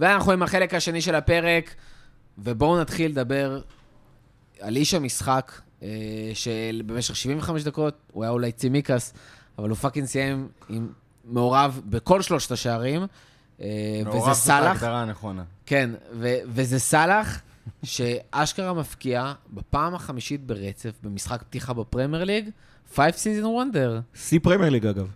ואנחנו עם החלק השני של הפרק, ובואו נתחיל לדבר על איש המשחק, אה, שבמשך 75 דקות, הוא היה אולי צימיקאס, אבל הוא fucking סיים עם מעורב בכל שלושת השערים, אה, וזה סאלח. מעורב זאת ההגדרה הנכונה. כן, ו- וזה סאלח, שאשכרה מבקיע בפעם החמישית ברצף במשחק פתיחה בפרמייר ליג, 5 season wonder. שיא פרמייר ליג, אגב.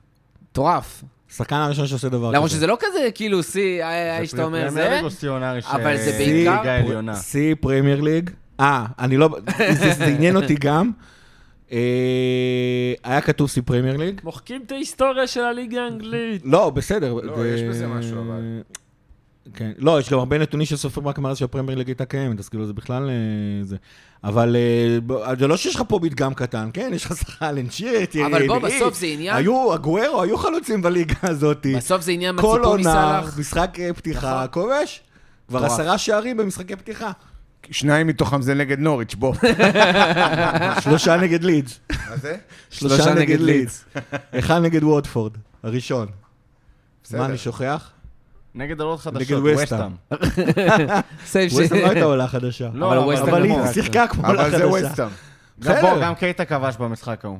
מטורף. שחקן הראשון שעושה דבר כזה. למרות שזה לא כזה כאילו שיא, האיש שאתה אומר זה, ליג או אבל זה בעיקר- ליגה עליונה. שיא פרמייר ליג. אה, אני לא... זה עניין אותי גם. אה, היה כתוב שיא פרמייר ליג. מוחקים את ההיסטוריה של הליגה האנגלית. לא, בסדר. לא, יש בזה משהו, אבל. כן, לא, יש גם הרבה נתונים שסופרים רק מאז שהפרמייר ליג הייתה קיימת, אז כאילו זה בכלל אה, זה. אבל אה, ב- זה לא שיש לך פה מדגם קטן, כן? יש לך אלן שיט, אבל בוא, בסוף זה עניין- היו, הגוארו, היו חלוצים בליגה הזאת. בסוף זה עניין כל מהציפור עונה, מסאלח. משחק אה, פתיחה, נכון. כובש. כבר. עשרה שערים במשחקי פתיחה. שניים מתוכם זה נגד נוריץ', בוא. שלושה נגד לידס. מה זה? שלושה נגד לידס. אחד נגד וודפורד, הראשון. מה אני שוכח? נגד עולות חדשות, נגד וסטהאם. וסטאם. סייב ש... ווסטהאם לא הייתה עולה חדשה. לא, אבל ווסטהאם. היא שיחקה כמו עולה אבל זה חדשה. ווסטהאם. גם בסדר. בוא, גם קייטה כבש במשחק ההוא.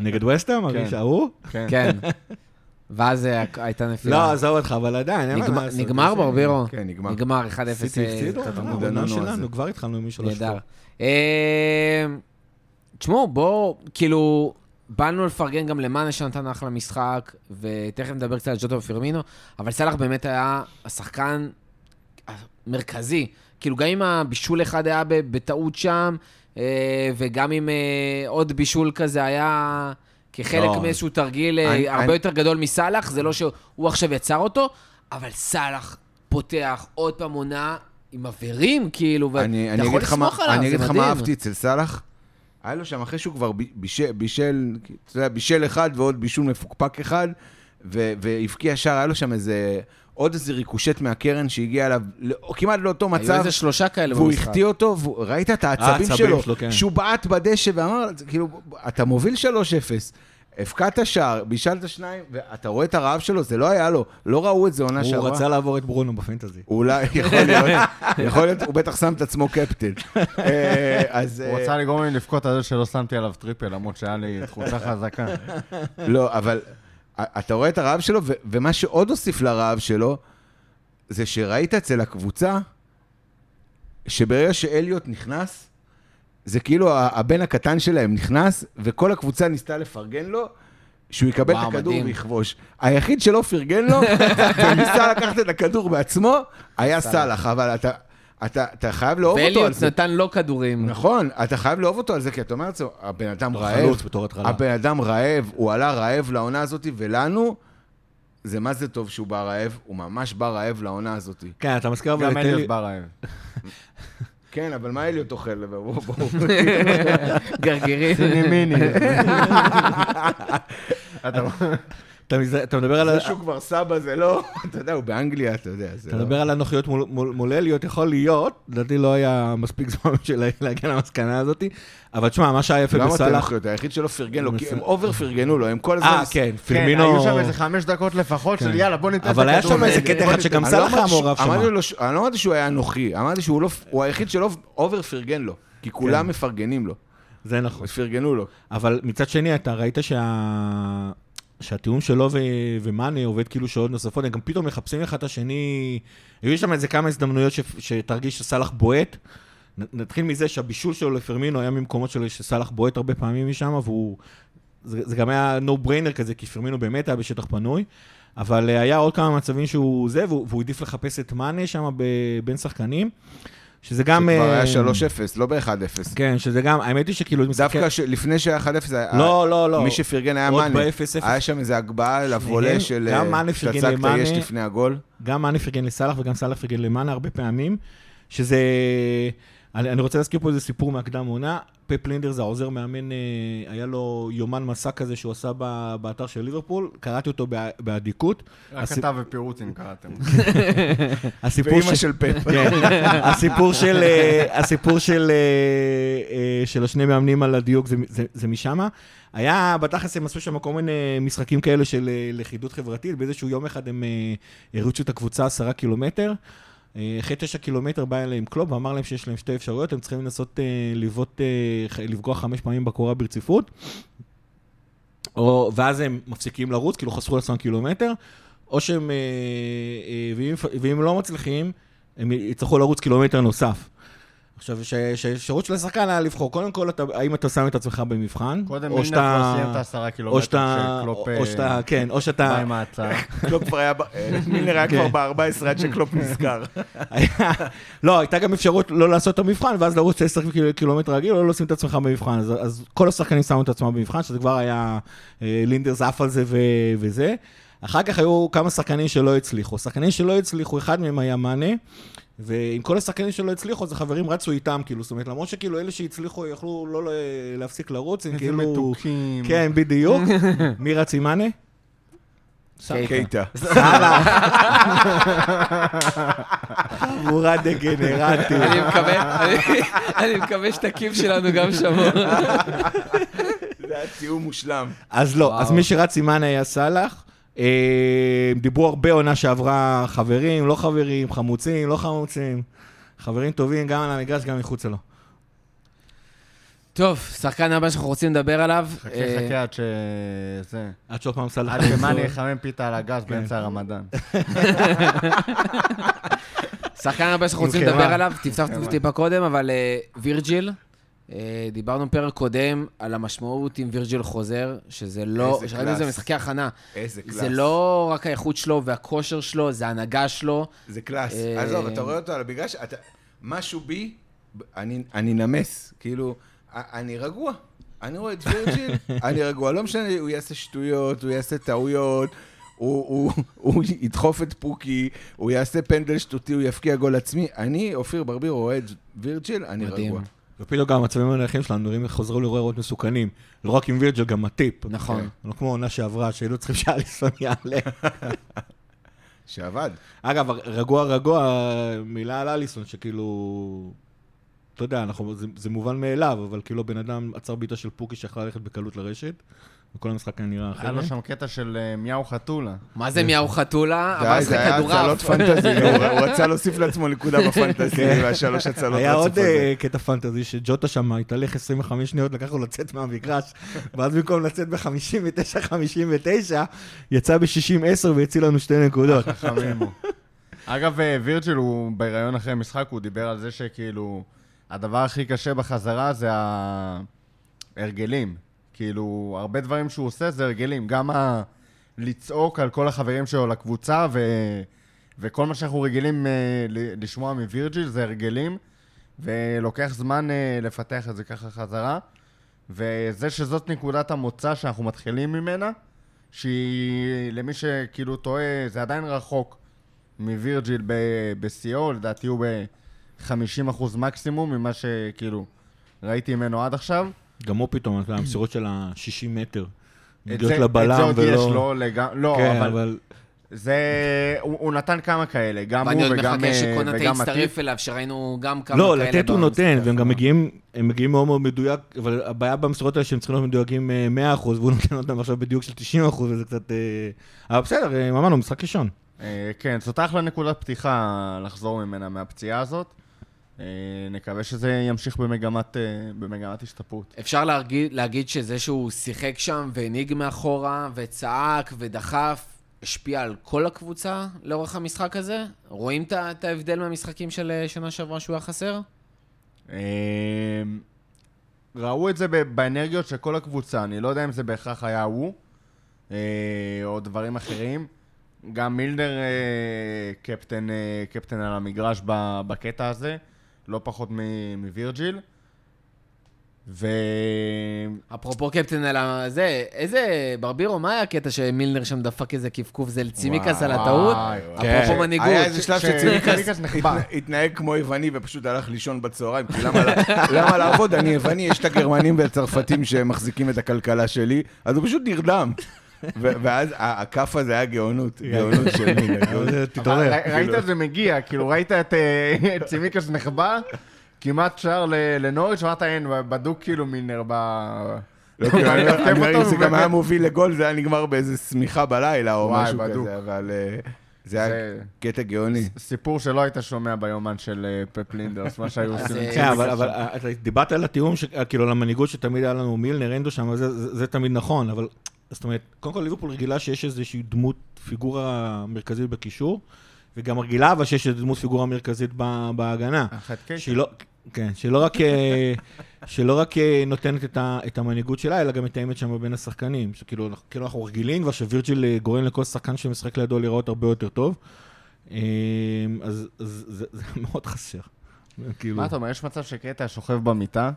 נגד ווסטהאם? הראש- ההוא? כן. כן. ואז אה, הייתה נפילה. לא, עזוב אותך, אבל עדיין, אין מה נגמר- לעשות. נגמר ברבירו? כן, נגמר. נגמר 1-0. סיטי אה, הפסידו? אה, העונה הזה. שלנו, כבר התחלנו עם שלוש נהדר. אה, תשמעו, בואו, כאילו, באנו לפרגן גם למאנה שנתן אחלה משחק, ותכף נדבר קצת על ג'וטו ופרמינו, אבל סאלח באמת היה השחקן המרכזי. כאילו, גם אם הבישול אחד היה בטעות שם, אה, וגם אם אה, עוד בישול כזה היה כחלק לא. מאיזשהו תרגיל אה, אני- הרבה אני- יותר גדול מסאלח, זה לא שהוא עכשיו יצר אותו, אבל סאלח פותח עוד פעם עונה עם אווירים, כאילו, ואתה אני אני יכול לסמוך עליו, אני זה אגיד לך מה מדהים. אהבתי אצל סאלח. היה לו שם, אחרי שהוא כבר בישל, בישל, אתה יודע, בישל אחד ועוד בישול מפוקפק אחד, ו- והבקיע שער, היה לו שם איזה, עוד איזה ריקושט מהקרן שהגיע אליו, לא- כמעט לאותו היו מצב, איזה שלושה כאלה והוא במשחק. החטיא אותו, והוא- ראית את העצבים שלו, שלו, כן. שהוא בעט בדשא ואמר, כאילו, אתה מוביל 3-0. הבקעת שער, בישלת שניים, ואתה רואה את הרעב שלו, זה לא היה לו, לא ראו את זה עונה הוא שעברה. רצה לעבור את ברונו ב fantasy. אולי, יכול להיות, יכול להיות, הוא בטח שם את עצמו קפטן. אה, אז... הוא אה, רצה לגרום לי לבכות על זה שלא שמתי עליו triple, למרות שהיה לי תחושה חזקה. לא, אבל אתה רואה את הרעב שלו, ו- ומה שעוד הוסיף לרעב שלו, זה שראית אצל הקבוצה, שברגע שאליוט נכנס, זה כאילו ה- הבן הקטן שלהם נכנס, וכל הקבוצה ניסתה לפרגן לו, שהוא יקבל וואו, את הכדור מדהים. ויכבוש. היחיד שלא פרגן לו, וניסה לקחת את הכדור בעצמו, היה סאלח, אבל אתה, אתה, אתה חייב לאהוב אותו על ואליוט זה. נתן לו כדורים. נכון, אתה חייב לאהוב אותו על זה, כי אתה אומר לעצמו, הבן אדם רעב, חלוץ בתור התחלה. הבן אדם רעב, הוא עלה רעב לעונה הזאת, ולנו, זה מה זה טוב שהוא בא רעב, הוא ממש בא רעב לעונה הזאת. כן, אתה מזכיר אבל גם אלי... בא רעב. כן, אבל מה אליוט אוכל? גרגירים. סיני מיני. אתה- מדבר על... זה שהוא כבר סבא זה לא, אתה יודע, הוא באנגליה, אתה יודע, אתה לא... מדבר על הנוחיות מול- מול מול אליוט, יכול להיות, לדעתי לא היה מספיק זמן בשביל להגיע למסקנה הזאת, אבל תשמע, מה שהיה יפה למה אתם. אחריות? היחיד שלא פרגן לו, כי הם over פרגנו לו, הם כל הזמן... אה, כן, כן, פירמינו... היו שם איזה חמש דקות לפחות של כן. יאללה, בוא ניתן את אבל היה הכדור שם איזה קטע אחד שגם לא סאלח היה אמרתי שהוא- מעורב שם. אני לא אמרתי שהוא היה אנוכי, אמרתי שהוא לא- הוא היחיד שלא over פרגן לו, כי כולם מפרגנים לו, זה נכון. פרגנו לו. אבל מצד שני, אתה ראית שה... שהתיאום שלו ו... ומאנה עובד כאילו שעות נוספות, הם גם פתאום מחפשים אחד את השני. היו שם איזה כמה הזדמנויות ש... שתרגיש שסאלח בועט. נ- נתחיל מזה שהבישול שלו לפרמינו היה ממקומות שלו שסאלח בועט הרבה פעמים משם, והוא... זה, זה גם היה no brainer כזה, כי פרמינו באמת היה בשטח פנוי. אבל אה, היה עוד כמה מצבים שהוא זה, והוא, והוא העדיף לחפש את מאנה שם ב... בין שחקנים. שזה גם... שכבר אה, היה 3-0, לא ב-1-0. כן, שזה גם, האמת היא שכאילו... דווקא ש- לפני שהיה 1-0, היה- לא, לא, לא. מי שפרגן היה מאנה. ב-0-0. היה שם איזה הגבהה לבולה של... גם אה, מאנה פרגן את למאנה. היש לפני הגול. גם מאנה פרגן לסאלח וגם סאלח פרגן למאנה הרבה פעמים, שזה... אני, רוצה להזכיר פה איזה סיפור מהקדם עונה. פפ לינדר זה העוזר מאמן, אה, היה לו יומן מסע כזה שהוא עשה באתר של ליברפול, קראתי אותו בא- באדיקות. רק אתה ופירוט אם קראתם. הסיפור ואימא של פפ. כן, הסיפור של, אה, הסיפור של, אה, של השני מאמנים על הדיוק זה, זה, זה משם. היה, בתכלס הם עשו שם כל מיני משחקים כאלה של לכידות חברתית, באיזשהו יום אחד הם הריצו את הקבוצה עשרה קילומטר. אה, אחרי תשע קילומטר בא אליהם קלופ ואמר להם שיש להם שתי אפשרויות, הם צריכים לנסות אה, לבעוט, אה, לפגוע חמש פעמים בקורה ברציפות, או, ואז הם מפסיקים לרוץ, כאילו חסכו לעצמם קילומטר, או שהם, ואם, ואם לא מצליחים, הם יצטרכו לרוץ קילומטר נוסף. עכשיו, ש- שהאפשרות של השחקן היה לבחור, קודם כל, אתה, האם אתה שם את עצמך במבחן, קודם או מילנר שאתה... כבר סיים את העשרה או קילומטר שאתה, שקלופ או שאתה, כן, או שאתה, עם ההצעה. קלופ כבר היה, אה, מילנר היה כן. כבר ב-14 עד שקלופ נזכר. לא, הייתה גם אפשרות לא לעשות את המבחן, ואז לרוץ 10 קיל- קילומטר רגיל, או לא לשים את עצמך במבחן. אז, אז כל השחקנים שמו את עצמם במבחן, שזה כבר היה, אה, לינדר זף על זה ו, וזה. אחר כך היו כמה שחקנים שלא הצליחו. שחקנים שלא הצליחו, אחד מהם היה מאנה, ועם כל השחקנים שלא הצליחו, אז החברים רצו איתם, כאילו, זאת אומרת, למרות שכאילו אלה שהצליחו יכלו לא להפסיק לרוץ, הם איזה כאילו... מתוקים. כן, בדיוק. מי רץ עם מאנה? קייטה. סאלח. חבורה דגנרטית. אני מקווה- אני- אני מקווה שתקים שלנו גם שמור. זה היה ציור מושלם. אז לא. אז מי שרץ עם מאנה היה סאלח. אה, דיברו הרבה עונה שעברה חברים, לא חברים, חמוצים, לא חמוצים. חברים טובים גם על המגרש, גם מחוצה לו. טוב, שחקן הבא שאנחנו רוצים לדבר עליו. חכה, אה, חכה עד שזה... עד שעוד פעם סאלח... עד שמאני יחמם פיתה על הגז כן. באמצע הרמדאן. שחקן הבא שאנחנו רוצים. לדבר עליו, תפתח טיפה קודם, אבל אה, וירג'יל, אה, דיברנו פרק קודם על המשמעות אם וירג'יל חוזר, שזה לא, איזה את זה class. במשחקי הכנה. איזה class. זה לא רק האיכות שלו והכושר שלו, זה ההנהגה שלו. זה class. אה, עזוב, אתה רואה אותו על המגרש, אתה... משהו בי, אני נמס. כאילו, אני רגוע. אני רואה את וירג'יל, אני רגוע. לא משנה, הוא יעשה שטויות, הוא יעשה טעויות, הוא- הוא- הוא ידחוף את פוקי, הוא יעשה פנדל שטותי, הוא יפקיע גול עצמי. אני, אופיר ברביר, רואה את וירג'יל, אני מדהים. רגוע. ופתאום גם המצבים הנייחים שלנו נראים חוזרו לראות מסוכנים. לא רק עם וירג'ל, גם הטיפ. נכון. לא כמו עונה שעברה, שהיינו צריכים שאליסון יעלה. שעבד. אגב, רגוע רגוע, מילה על אליסון, שכאילו... אתה יודע, אנחנו, זה, זה מובן מאליו, אבל כאילו בן אדם עצר בעיטה של פוקי שיכלה ללכת בקלות לרשת, וכל המשחק היה נראה היה לו אחרת. שם קטע של אה, מיהו חתולה. מה זה מיהו חתולה? די, אבל זה זה היה כדורעף. הצלות פנטזי, הוא הוא רצה להוסיף לעצמו נקודה בפנטזי, והשלוש הצלות היה עוד הזה. אה, קטע פנטזי שג'וטה שם התהלך 25 שניות, לקח לו לצאת מהמגרש, ואז במקום לצאת ב-59-59, יצא ב-60-10 והציל לנו שתי נקודות. הוא. אגב, אה, וירג'יל הוא בהיריון אחרי משחק, הוא דיבר על זה שכאילו, הדבר הכי קשה בחזרה זה ההרגלים. כאילו, הרבה דברים שהוא עושה זה הרגלים. גם ה... לצעוק על כל החברים שלו לקבוצה, ו... וכל מה שאנחנו רגילים ל- לשמוע מווירג'יל זה הרגלים, ולוקח זמן אה, לפתח את זה ככה חזרה. וזה שזאת נקודת המוצא שאנחנו מתחילים ממנה, שהיא, למי שכאילו טועה, זה עדיין רחוק מווירג'יל בשיאו, לדעתי הוא ב-50% מקסימום ממה שכאילו ראיתי ממנו עד עכשיו. גם הוא פתאום, אתה יודע, המסירות של ה-60 מטר. את מגיעות זה, לבלם את זה עוד ולא... יש לו, לג... לא, כן, אבל. זה... הוא, הוא נתן כמה כאלה, גם ואני הוא עוד וגם, מחכה אה, שקונאטה וגם יצטרף. אליו, שראינו גם כמה לא, כאלה לתת הוא נותן, והם גם. מגיעים, הם מגיעים מאוד מאוד מדויק, אבל הבעיה במסירות האלה שהם צריכים להיות מדויקים אה, 100%, והוא נותן אותם עכשיו בדיוק של 90%, וזה קצת... אה, אבל בסדר, אה, אמרנו, משחק ראשון. אה, כן, זאת אחלה נקודת פתיחה לחזור ממנה מהפציעה הזאת. אה, נקווה שזה ימשיך במגמת, אה, במגמת השתפרות. אפשר להגיד, להגיד שזה שהוא שיחק שם והנהיג מאחורה, וצעק ודחף, השפיע על כל הקבוצה לאורך המשחק הזה? רואים את ההבדל מהמשחקים של אה, שנה שעברה שהוא היה חסר? ראו את זה באנרגיות של כל הקבוצה, אני לא יודע אם זה בהכרח היה הוא, או דברים אחרים. גם מילדר אה, קפטן, קפטן על המגרש בקטע הזה, לא פחות מ- מווירג'יל. ו... אפרופו קפטן על זה, איזה, ברבירו, מה היה הקטע שמילנר שם דפק איזה קפקוף זה לצימקס על הטעות? אפרופו כן. מנהיגות. היה איזה שלב ש- שציניקס ציניקס נחבא. התנ- התנהג כמו יווני ופשוט הלך לישון בצהריים, כי למה לעבוד? אני יווני, יש את הגרמנים והצרפתים שמחזיקים את הכלכלה שלי, אז הוא פשוט נרדם. ואז ה- הכף הזה היה גאונות, גאונות של. אבל תתעורר. ראית את זה מגיע, כאילו ראית את אה, את צימקס נחבא, כמעט שער ל- לנוריץ', ואמרת אין, בדוק כאילו מילנר ב... לא, כאילו, אני מתקף אני אומר, אם אותו, זה גם ובאמת- היה מוביל לגול, זה היה נגמר באיזה שמיכה בלילה או משהו בדוק. כזה, אבל אה, זה היה קטע גאוני. סיפור שלא היית שומע ביומן של אה, פפ לינדרס, מה שהיו עושים. כן, אבל, דיברת על התיאום, כאילו, על המנהיגות שתמיד היה לנו מילנר, אנדו שם, זה, זה, זה תמיד נכון, אבל זאת אומרת, קודם כל ליברפול רגילה שיש איזושהי דמות, פיגורה מרכזית בקישור, וגם רגילה אבל שיש איזו דמות פיגורה מרכזית בהגנה. אחת קייטה. שהיא לא, כן, שלא רק, אה, שלא רק אה, נותנת את, ה, את המנהיגות שלה, אלא גם מתאמת שם בין השחקנים. שכאילו, כאילו אנחנו רגילים כבר שווירג'יל אה, גורם לכל שחקן שמשחק לידו להיראות הרבה יותר טוב. אז, אז זה, זה מאוד חסר. כאילו, מה אתה אומר, יש מצב שקטע שוכב במיטה,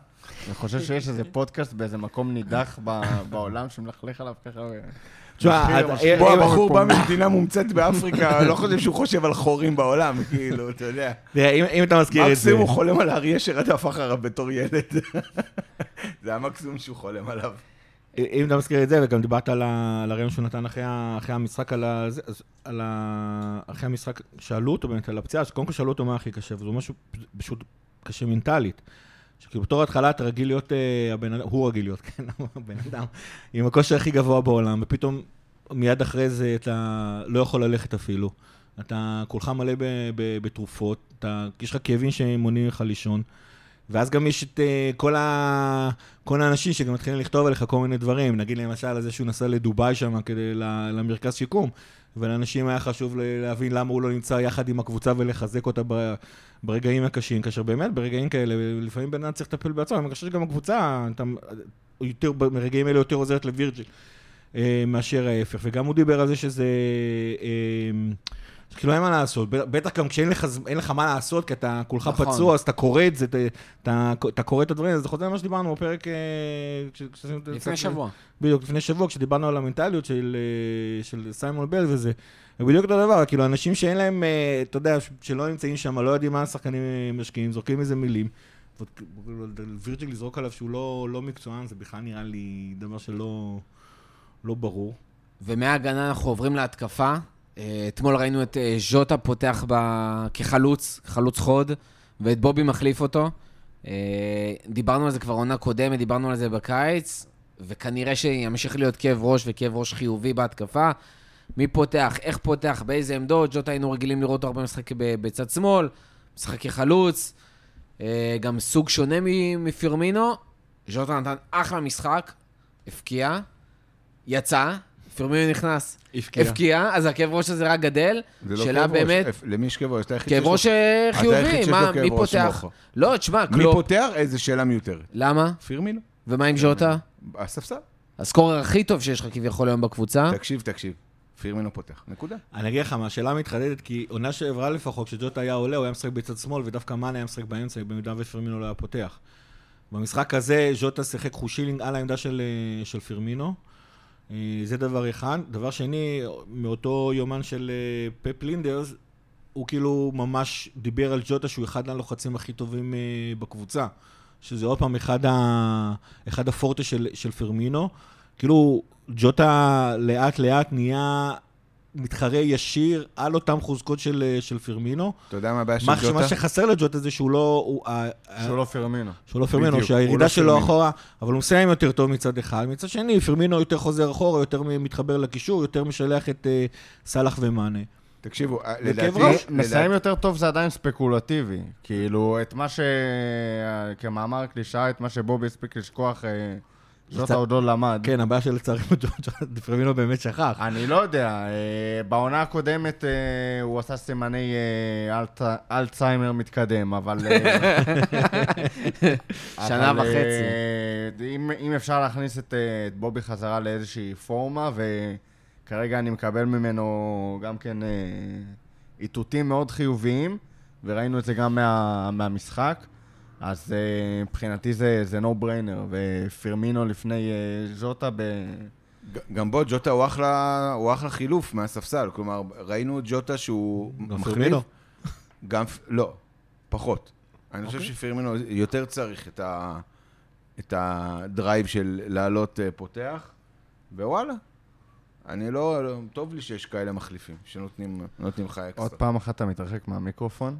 וחושב שיש איזה פודקאסט באיזה מקום נידח ב- בעולם שמלכלך עליו ככה. ו- תשמע. בוא, הבחור. בא ממדינה מומצאת באפריקה, לא חושב שהוא חושב על חורים בעולם, כאילו, אתה יודע. תראה, אם, אם אתה מזכיר את זה... מקסימום הוא חולם על האריה שרדף אחריו בתור ילד. זה המקסימום שהוא חולם עליו. אם אתה מזכיר את זה, וגם דיברת על הרעיון שהוא נתן אחרי המשחק, על ה-. אחרי המשחק, שאלו אותו באמת על הפציעה, אז קודם כל שאלו אותו מה הכי קשה, וזה משהו פשוט קשה מנטלית. שכאילו בתור התחלה אתה רגיל להיות, אה, הבן אדם, הוא רגיל להיות, כן, הבן אדם, עם הכושר הכי גבוה בעולם, ופתאום מיד אחרי זה אתה לא יכול ללכת אפילו. אתה כולך מלא בתרופות, יש לך כאבים שמונעים לך לישון. ואז גם יש את uh, כל, ה... כל האנשים שגם מתחילים לכתוב עליך כל מיני דברים. נגיד למשל על זה שהוא נסע לדובאי שם כדי. למרכז שיקום, ולאנשים היה חשוב להבין למה הוא לא נמצא יחד עם הקבוצה ולחזק אותה. ברגעים הקשים, כאשר באמת ברגעים כאלה, לפעמים בן אדם צריך לטפל בעצמו, אני חושב שגם הקבוצה, אתה, יותר, ברגעים האלה יותר עוזרת לווירג'יל אה, מאשר ההפך. וגם הוא דיבר על זה שזה... אה, כאילו אין מה לעשות, בטח גם כשאין לך, לך מה לעשות, כי אתה כולך נכון. פצוע, אז אתה קורא את זה, אתה- אתה, אתה קורא את הדברים, אז זה חוזר למה שדיברנו בפרק... אה, לפני שבוע. בדיוק, לפני שבוע, כשדיברנו על המנטליות של, אה, של סיימון בל וזה. זה בדיוק אותו דבר, כאילו, אנשים שאין להם, אה, אתה יודע, שלא נמצאים שם, לא יודעים מה השחקנים משקיעים, זורקים איזה מילים. וירג'יל לזרוק עליו שהוא לא, לא מקצוען, זה בכלל נראה לי דבר שלא לא ברור. ומההגנה אנחנו עוברים להתקפה. אה, אתמול ראינו את אה, ז'וטה פותח ב... כחלוץ, חלוץ חוד, ואת בובי מחליף אותו. אה, דיברנו על זה כבר עונה קודמת, דיברנו על זה בקיץ, וכנראה שימשיך להיות כאב ראש וכאב ראש חיובי בהתקפה. מי פותח, איך פותח, באיזה עמדות. ז'וטה היינו רגילים לראות אותו הרבה משחק בצד שמאל, משחק כחלוץ. גם סוג שונה מפירמינו. ז'וטה נתן אחלה משחק, הפקיע, יצא, פירמינו נכנס. הבקיע, אז הכאב ראש הזה רק גדל. זה לא כאב ראש. באמת, איפ- למי יש כאב ראש? אתה היחיד כאב שיש לו- ראש אה, חיובי, מה, מי ראש פותח? לא, תשמע, מי. פותח? איזה שאלה מיותרת. למה? פירמינו? ומה עם ז'וטה? הספסל. הסקורר הכי טוב שיש לך כביכול היום בקבוצה. תקשיב, תקשיב. פירמינו פותח. נקודה. אני אגיד לך מה, השאלה מתחדדת, כי עונה שעברה לפחות, כשג'וטה היה עולה, הוא היה משחק בצד שמאל, ודווקא מאנה היה משחק באמצע, במידה ופרמינו לא היה פותח. במשחק הזה, ז'וטה שיחק חושילינג על העמדה של, אה, של פירמינו. אה, זה דבר אחד. דבר שני, מאותו יומן של אה, פפ לינדרס, הוא כאילו ממש דיבר על ג'וטה שהוא אחד הלוחצים הכי טובים אה, בקבוצה. שזה עוד פעם אחד, ה... אחד הפורטה של, של פרמינו. כאילו, ג'וטה לאט לאט נהיה מתחרה ישיר על אותם חוזקות של, אה, של פרמינו. אתה יודע מה הבעיה של ג'וטה? מה שחסר לג'וטה זה שהוא לא... הוא, ה- ה- שהוא לא פירמינו. שהוא לא פרמינו, בדיוק, שהירידה לא שלו פרמינו. אחורה, אבל הוא מסיים יותר טוב מצד אחד. מצד שני, פרמינו יותר חוזר אחורה, יותר מתחבר לקישור, יותר משלח את אה, סאלח ומאנה. תקשיבו, אה, לדעתי... ראש. מסיים יותר טוב זה עדיין ספקולטיבי. כאילו, את מה ש... כמאמר קלישאה, את מה שבובי הספיק לשכוח, אה, קצת- ז'וטה עוד לא למד. כן, הבעיה של לצערי, פרמינו באמת שכח. אני לא יודע, אה, בעונה הקודמת אה, הוא עשה סימני אה, אלצהיימר מתקדם, אבל... שנה וחצי. אם, אפשר להכניס את, בובי חזרה לאיזושהי פורמה, וכרגע אני מקבל ממנו גם כן איתותים מאוד חיוביים, וראינו את זה גם מה, מהמשחק, אז אה, מבחינתי זה, זה no brainer, ופירמינו לפני אה, ז'וטה ב... גם בו, ג'וטה הוא אחלה, הוא אחלה חילוף מהספסל. כלומר, ראינו את ג'וטה שהוא מחליף. גם, לא, פחות. אני חושב אוקיי. שפירמינו יותר צריך את, ה, את הדרייב של לעלות אה, פותח, ווואלה. אני לא, לא, טוב לי שיש כאלה מחליפים, שנותנים נותנים לך אקסטרה. עוד פעם אחת אתה מתרחק מהמיקרופון,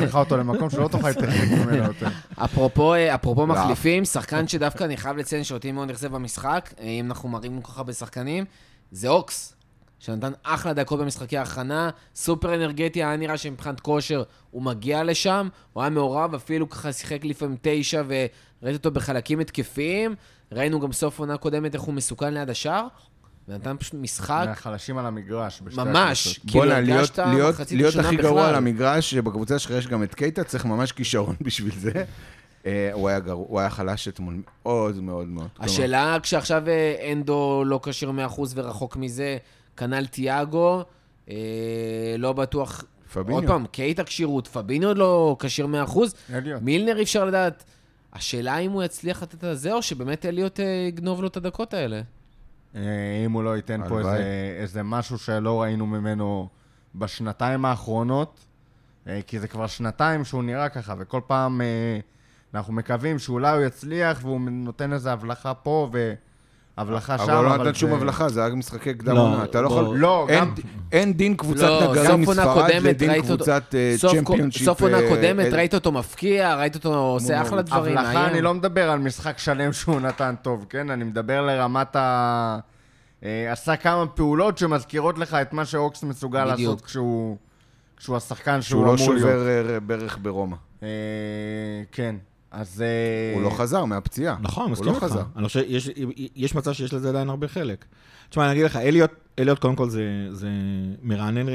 לך אותו למקום שלא תוכל להתרחק ממנו יותר. אפרופו, אה, לא. מחליפים, שחקן שדווקא אני חייב לציין שאותי מאוד אכזב במשחק, אה, אם אנחנו מראים כל כך הרבה שחקנים, זה אוקס, שנתן אחלה דקות במשחקי ההכנה, סופר אנרגטי, היה נראה שמבחינת כושר הוא מגיע לשם, הוא היה מעורב, אפילו ככה שיחק לפעמים תשע, וראיתי אותו בחלקים התקפיים, ראינו גם סוף עונה קודמת איך הוא מסוכן ליד השער, ונתן פשוט משחק מהחלשים על המגרש. ממש. כאילו בואנה, להיות, הרגשת להיות, מחצית להיות ראשונה הכי גרוע בכלל. על המגרש, שבקבוצה שלך יש גם את קייטה, צריך ממש כישרון בשביל זה. אה, הוא היה גרוע, הוא היה חלש אתמול מאוד מאוד מאוד. כלומר, השאלה, כשעכשיו אה, אנדו לא כשיר 100% ורחוק מזה, כנ"ל תיאגו, אה, לא בטוח... פביניו. עוד פעם, קייט הכשירות, פביניו עוד לא כשיר 100%, אליוט. מילנר אי אפשר לדעת. השאלה אם הוא יצליח לתת את זה, או שבאמת אליוט אה, יגנוב לו את הדקות האלה. אה, אם הוא לא ייתן פה. איזה, איזה משהו שלא ראינו ממנו בשנתיים האחרונות, אה, כי זה כבר שנתיים שהוא נראה ככה, וכל פעם אה, אנחנו מקווים שאולי הוא יצליח והוא נותן איזה הבלחה פה והבלחה שם. אבל הוא לא נתן שום הבלחה, זה היה משחקי קדם לא, עונה. אתה לא בוא- יכול... לא, גם... אין דין קבוצת לא, נגרים מספרד לדין קבוצת אה, סוף- צ'מפיונשיפ. סוף עונה אה, קודמת, אה, ראית אותו מפקיע, ראית אותו עושה אחלה דברים, הבלחה. אני לא מדבר על משחק שלם שהוא נתן טוב, כן? אני מדבר לרמת ה... אה, עשה כמה פעולות שמזכירות לך את מה שאוקס מסוגל. לעשות כשהוא, כשהוא השחקן שהוא שהוא לא אמור להיות. שובר אה, ברך ברומא. אה, כן, אז... אה, הוא לא חזר מהפציעה. נכון, הוא מסכים לא איתך. חזר. אני חושב, יש, יש מצב שיש לזה עדיין הרבה חלק. תשמע, אני אגיד לך, אליוט, אליוט קודם כל זה, זה מרענן אה,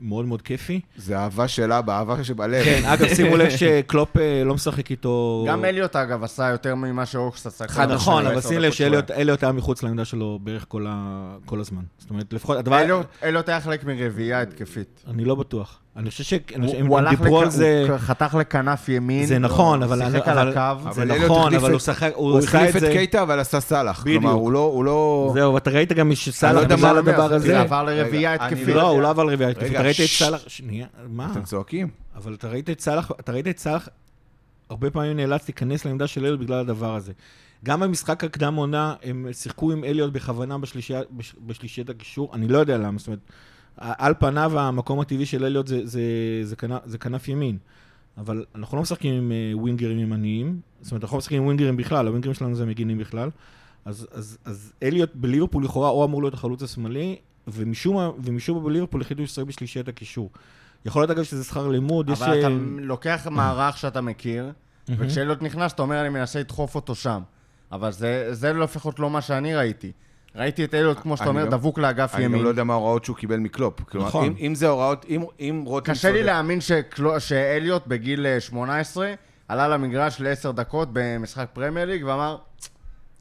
מאוד מאוד כיפי. זה אהבה שלה באהבה שבלב. כן, אגב, שימו לב שקלופ אה, לא משחק איתו... גם אליוט, אגב, עשה יותר ממה שאוקס עשה. חד נכון, אבל שים לב. שאליוט היה מחוץ לעמדה שלו בערך כל, ה, כל הזמן. זאת אומרת, לפחות, הדבר... אליוט- אליוט היה חלק מרביעייה התקפית. אני לא בטוח. אני חושב שהם הוא- הוא דיברו לכ- על זה... הוא חתך לכנף ימין. זה נכון, הוא אבל... שיחק אבל- על הקו. זה אבל נכון, אבל הוא שחק... הוא הוא החליף את את זה... קייטה, אבל עשה סאלח. בדיוק. כלומר, הוא לא... הוא לא... זהו, ואתה ראית גם שסאלח לא בגלל הדבר זה הזה. זה עבר לרביעייה התקפית. לא, הוא לא עבר לרביעייה התקפית. אתה ראית את. סאלח... שנייה, מה? אתם צועקים. אבל אתה ראית את סאלח, אתה ראית את סאלח, הרבה פעמים נאלץ להיכנס לעמדה של אליוט בגלל הדבר הזה. גם במשחק הקדם עונה, הם שיחקו עם אליוט בכוונה בשלישיית הקישור, אני לא יודע למה, זאת אומרת, על פניו המקום הטבעי של אליוט זה, זה, זה, כנף, זה כנף ימין. אבל אנחנו לא משחקים עם אה, ווינגרים ימניים, זאת אומרת, אנחנו לא משחקים עם ווינגרים בכלל, הווינגרים שלנו זה מגינים בכלל. אז, אז, אז אליוט בליברפול לכאורה הוא אמור להיות החלוץ השמאלי, ומשום מה- ומשום מה בליברפול החליטו לשחק בשלישיית הקישור. יכול להיות אגב שזה שכר לימוד, יש... אבל אתה אה, לוקח מערך שאתה מכיר, וכשאליוט נכנס, אתה אומר, אני מנסה לדחוף אותו שם. אבל זה, זה לפחות לא מה שאני ראיתי. ראיתי את אליוט, כמו שאתה אני אומר, גם- דבוק לאגף אני ימין. לא יודע מה ההוראות שהוא קיבל מקלופ. כלומר, נכון. אם- אם זה הוראות, אם- אם רותם... קשה לי להאמין שקלו- שאליוט בגיל אה, 18 עלה למגרש לעשר דקות במשחק פרמייר ליג ואמר,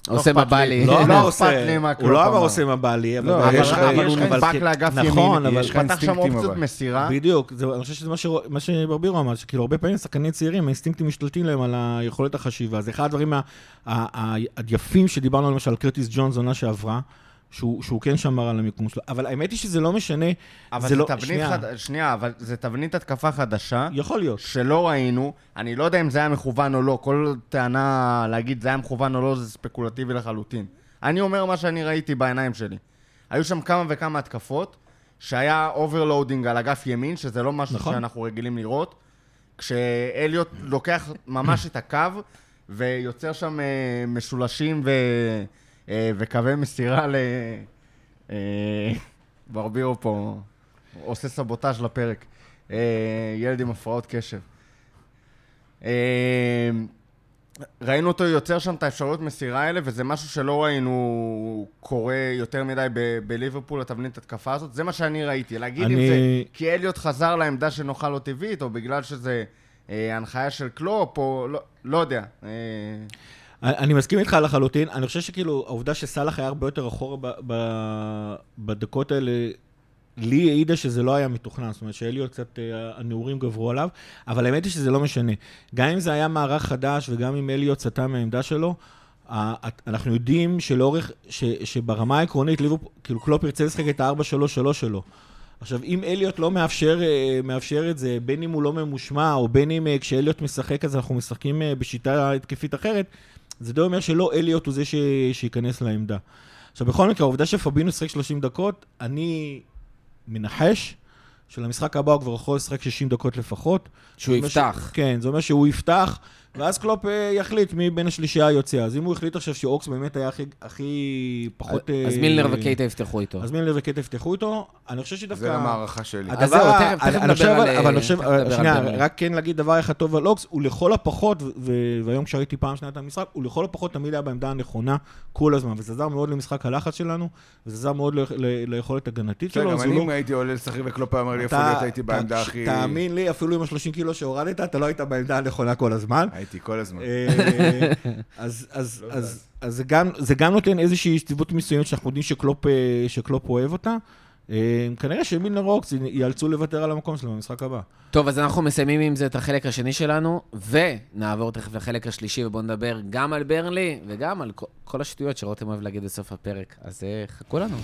עושה אכפת מה בא לי. לא לא אמר אכפת לי עושה, מה הוא קלופ לא אמר. עושה מה בא לי, אבל... לא, יש לך- הוא נדבק לאגף נכון, ימין, אבל- יש לך פתח שם אינסטינקטים, אופציות. מסירה. בדיוק, זה, אני חושב שזה מה, שברבירו אמר, שכאילו הרבה פעמים שחקנים צעירים, האינסטינקטים משתלטים להם על היכולת החשיבה. זה אחד הדברים ה- ה- ה- היפים שדיברנו למשל על קרטיס ג'ונס עונה שעברה, שהוא, שהוא כן שמר על המיקום שלו. אבל האמת היא שזה לא משנה, אבל זה זה לא... תבנית שנייה, חד... שנייה, אבל זה תבנית התקפה חדשה. יכול להיות. שלא ראינו, אני לא יודע אם זה היה מכוון או לא, כל טענה להגיד זה היה מכוון או לא זה ספקולטיבי לחלוטין. אני אומר מה שאני ראיתי בעיניים שלי. היו שם כמה וכמה התקפות, שהיה overloading על אגף ימין, שזה לא משהו נכון. שאנחנו רגילים לראות, כשאליוט לוקח ממש את הקו, ויוצר שם אה, משולשים ו... אה, וקווי מסירה ל... אה, ברבירו פה עושה סבוטאז' לפרק. אה, ילד עם הפרעות קשב. ראינו אותו יוצר שם את האפשרויות מסירה האלה, וזה משהו שלא ראינו קורה יותר מדי ב- בליברפול, התבנית התקפה הזאת. זה מה שאני ראיתי. להגיד אם אני- זה כי אליוט חזר לעמדה שנוחה לו טבעית, או בגלל שזה אה, הנחיה של קלופ, או לא, לא יודע. אה, אני מסכים איתך לחלוטין, אני חושב שכאילו, העובדה שסאלח היה הרבה יותר אחורה ב- ב- בדקות האלה, לי העידה שזה לא היה מתוכנן, זאת אומרת שאליוט קצת, אה, הנעורים גברו עליו, אבל האמת היא שזה לא משנה. גם אם זה היה מערך חדש וגם אם אליוט סטה מהעמדה שלו, אנחנו יודעים שלאורך, ש, שברמה העקרונית, ליברפול, כאילו קלופ ירצה לשחק את ה-4-3-3 שלו. עכשיו, אם אליוט לא מאפשר, אה, מאפשר את זה, בין אם הוא לא ממושמע, או בין אם אה, כשאליוט משחק אז אנחנו משחקים בשיטה התקפית אחרת, זה די אומר שלא אליוט הוא זה ש... שייכנס לעמדה. עכשיו, בכל מקרה, העובדה שפבינו ישחק 30 דקות, אני מנחש שלמשחק הבא הוא כבר יכול לשחק 60 דקות לפחות. שהוא יפתח. ש... כן, זה אומר שהוא יפתח, ואז קלופ אה, יחליט מי בין השלישייה היוצא. אז אם הוא החליט עכשיו שאוקס באמת היה הכי, הכי פחות... אז אה, מילנר וקייטה יפתחו איתו. אז מילנר וקייטה יפתחו איתו, אני חושב שדווקא... זה גם הערכה שלי. הדבר, אז זהו, תכף- תכף נדבר על, אבל אני חושב, שנייה. רק כן להגיד דבר אחד טוב על אוקס, הוא לכל הפחות, והיום כשראיתי פעם שנייה את המשחק, הוא לכל הפחות תמיד היה בעמדה הנכונה כל הזמן, וזה עזר מאוד למשחק הלחץ שלנו, וזה עזר מאוד ל- ל- ליכולת הגנתית שלו, גם אז הוא אני לא... הייתי עולה לשחק וקלופ היה אומר לי איפה להיות, הייתי בעמדה הכי... תאמין לי, אפילו עם ה-30 קילו שהורדת, אתה לא היית בעמדה הנכונה כל הזמן. הייתי כל הזמן. אה, אז, אז, לא אז, אז זה, גם, נותן איזושהי יציבות מסוימת שאנחנו יודעים שקלופ, אה, אוהב אותה. אה, כנראה שמילנר רוקס ייאלצו לוותר על המקום שלהם במשחק הבא. טוב, אז אנחנו מסיימים עם זה את החלק השני שלנו, ונעבור תכף לחלק השלישי, ובואו נדבר גם על ברנלי וגם על כל- השטויות שרותם אוהב להגיד בסוף הפרק. אז חכו לנו.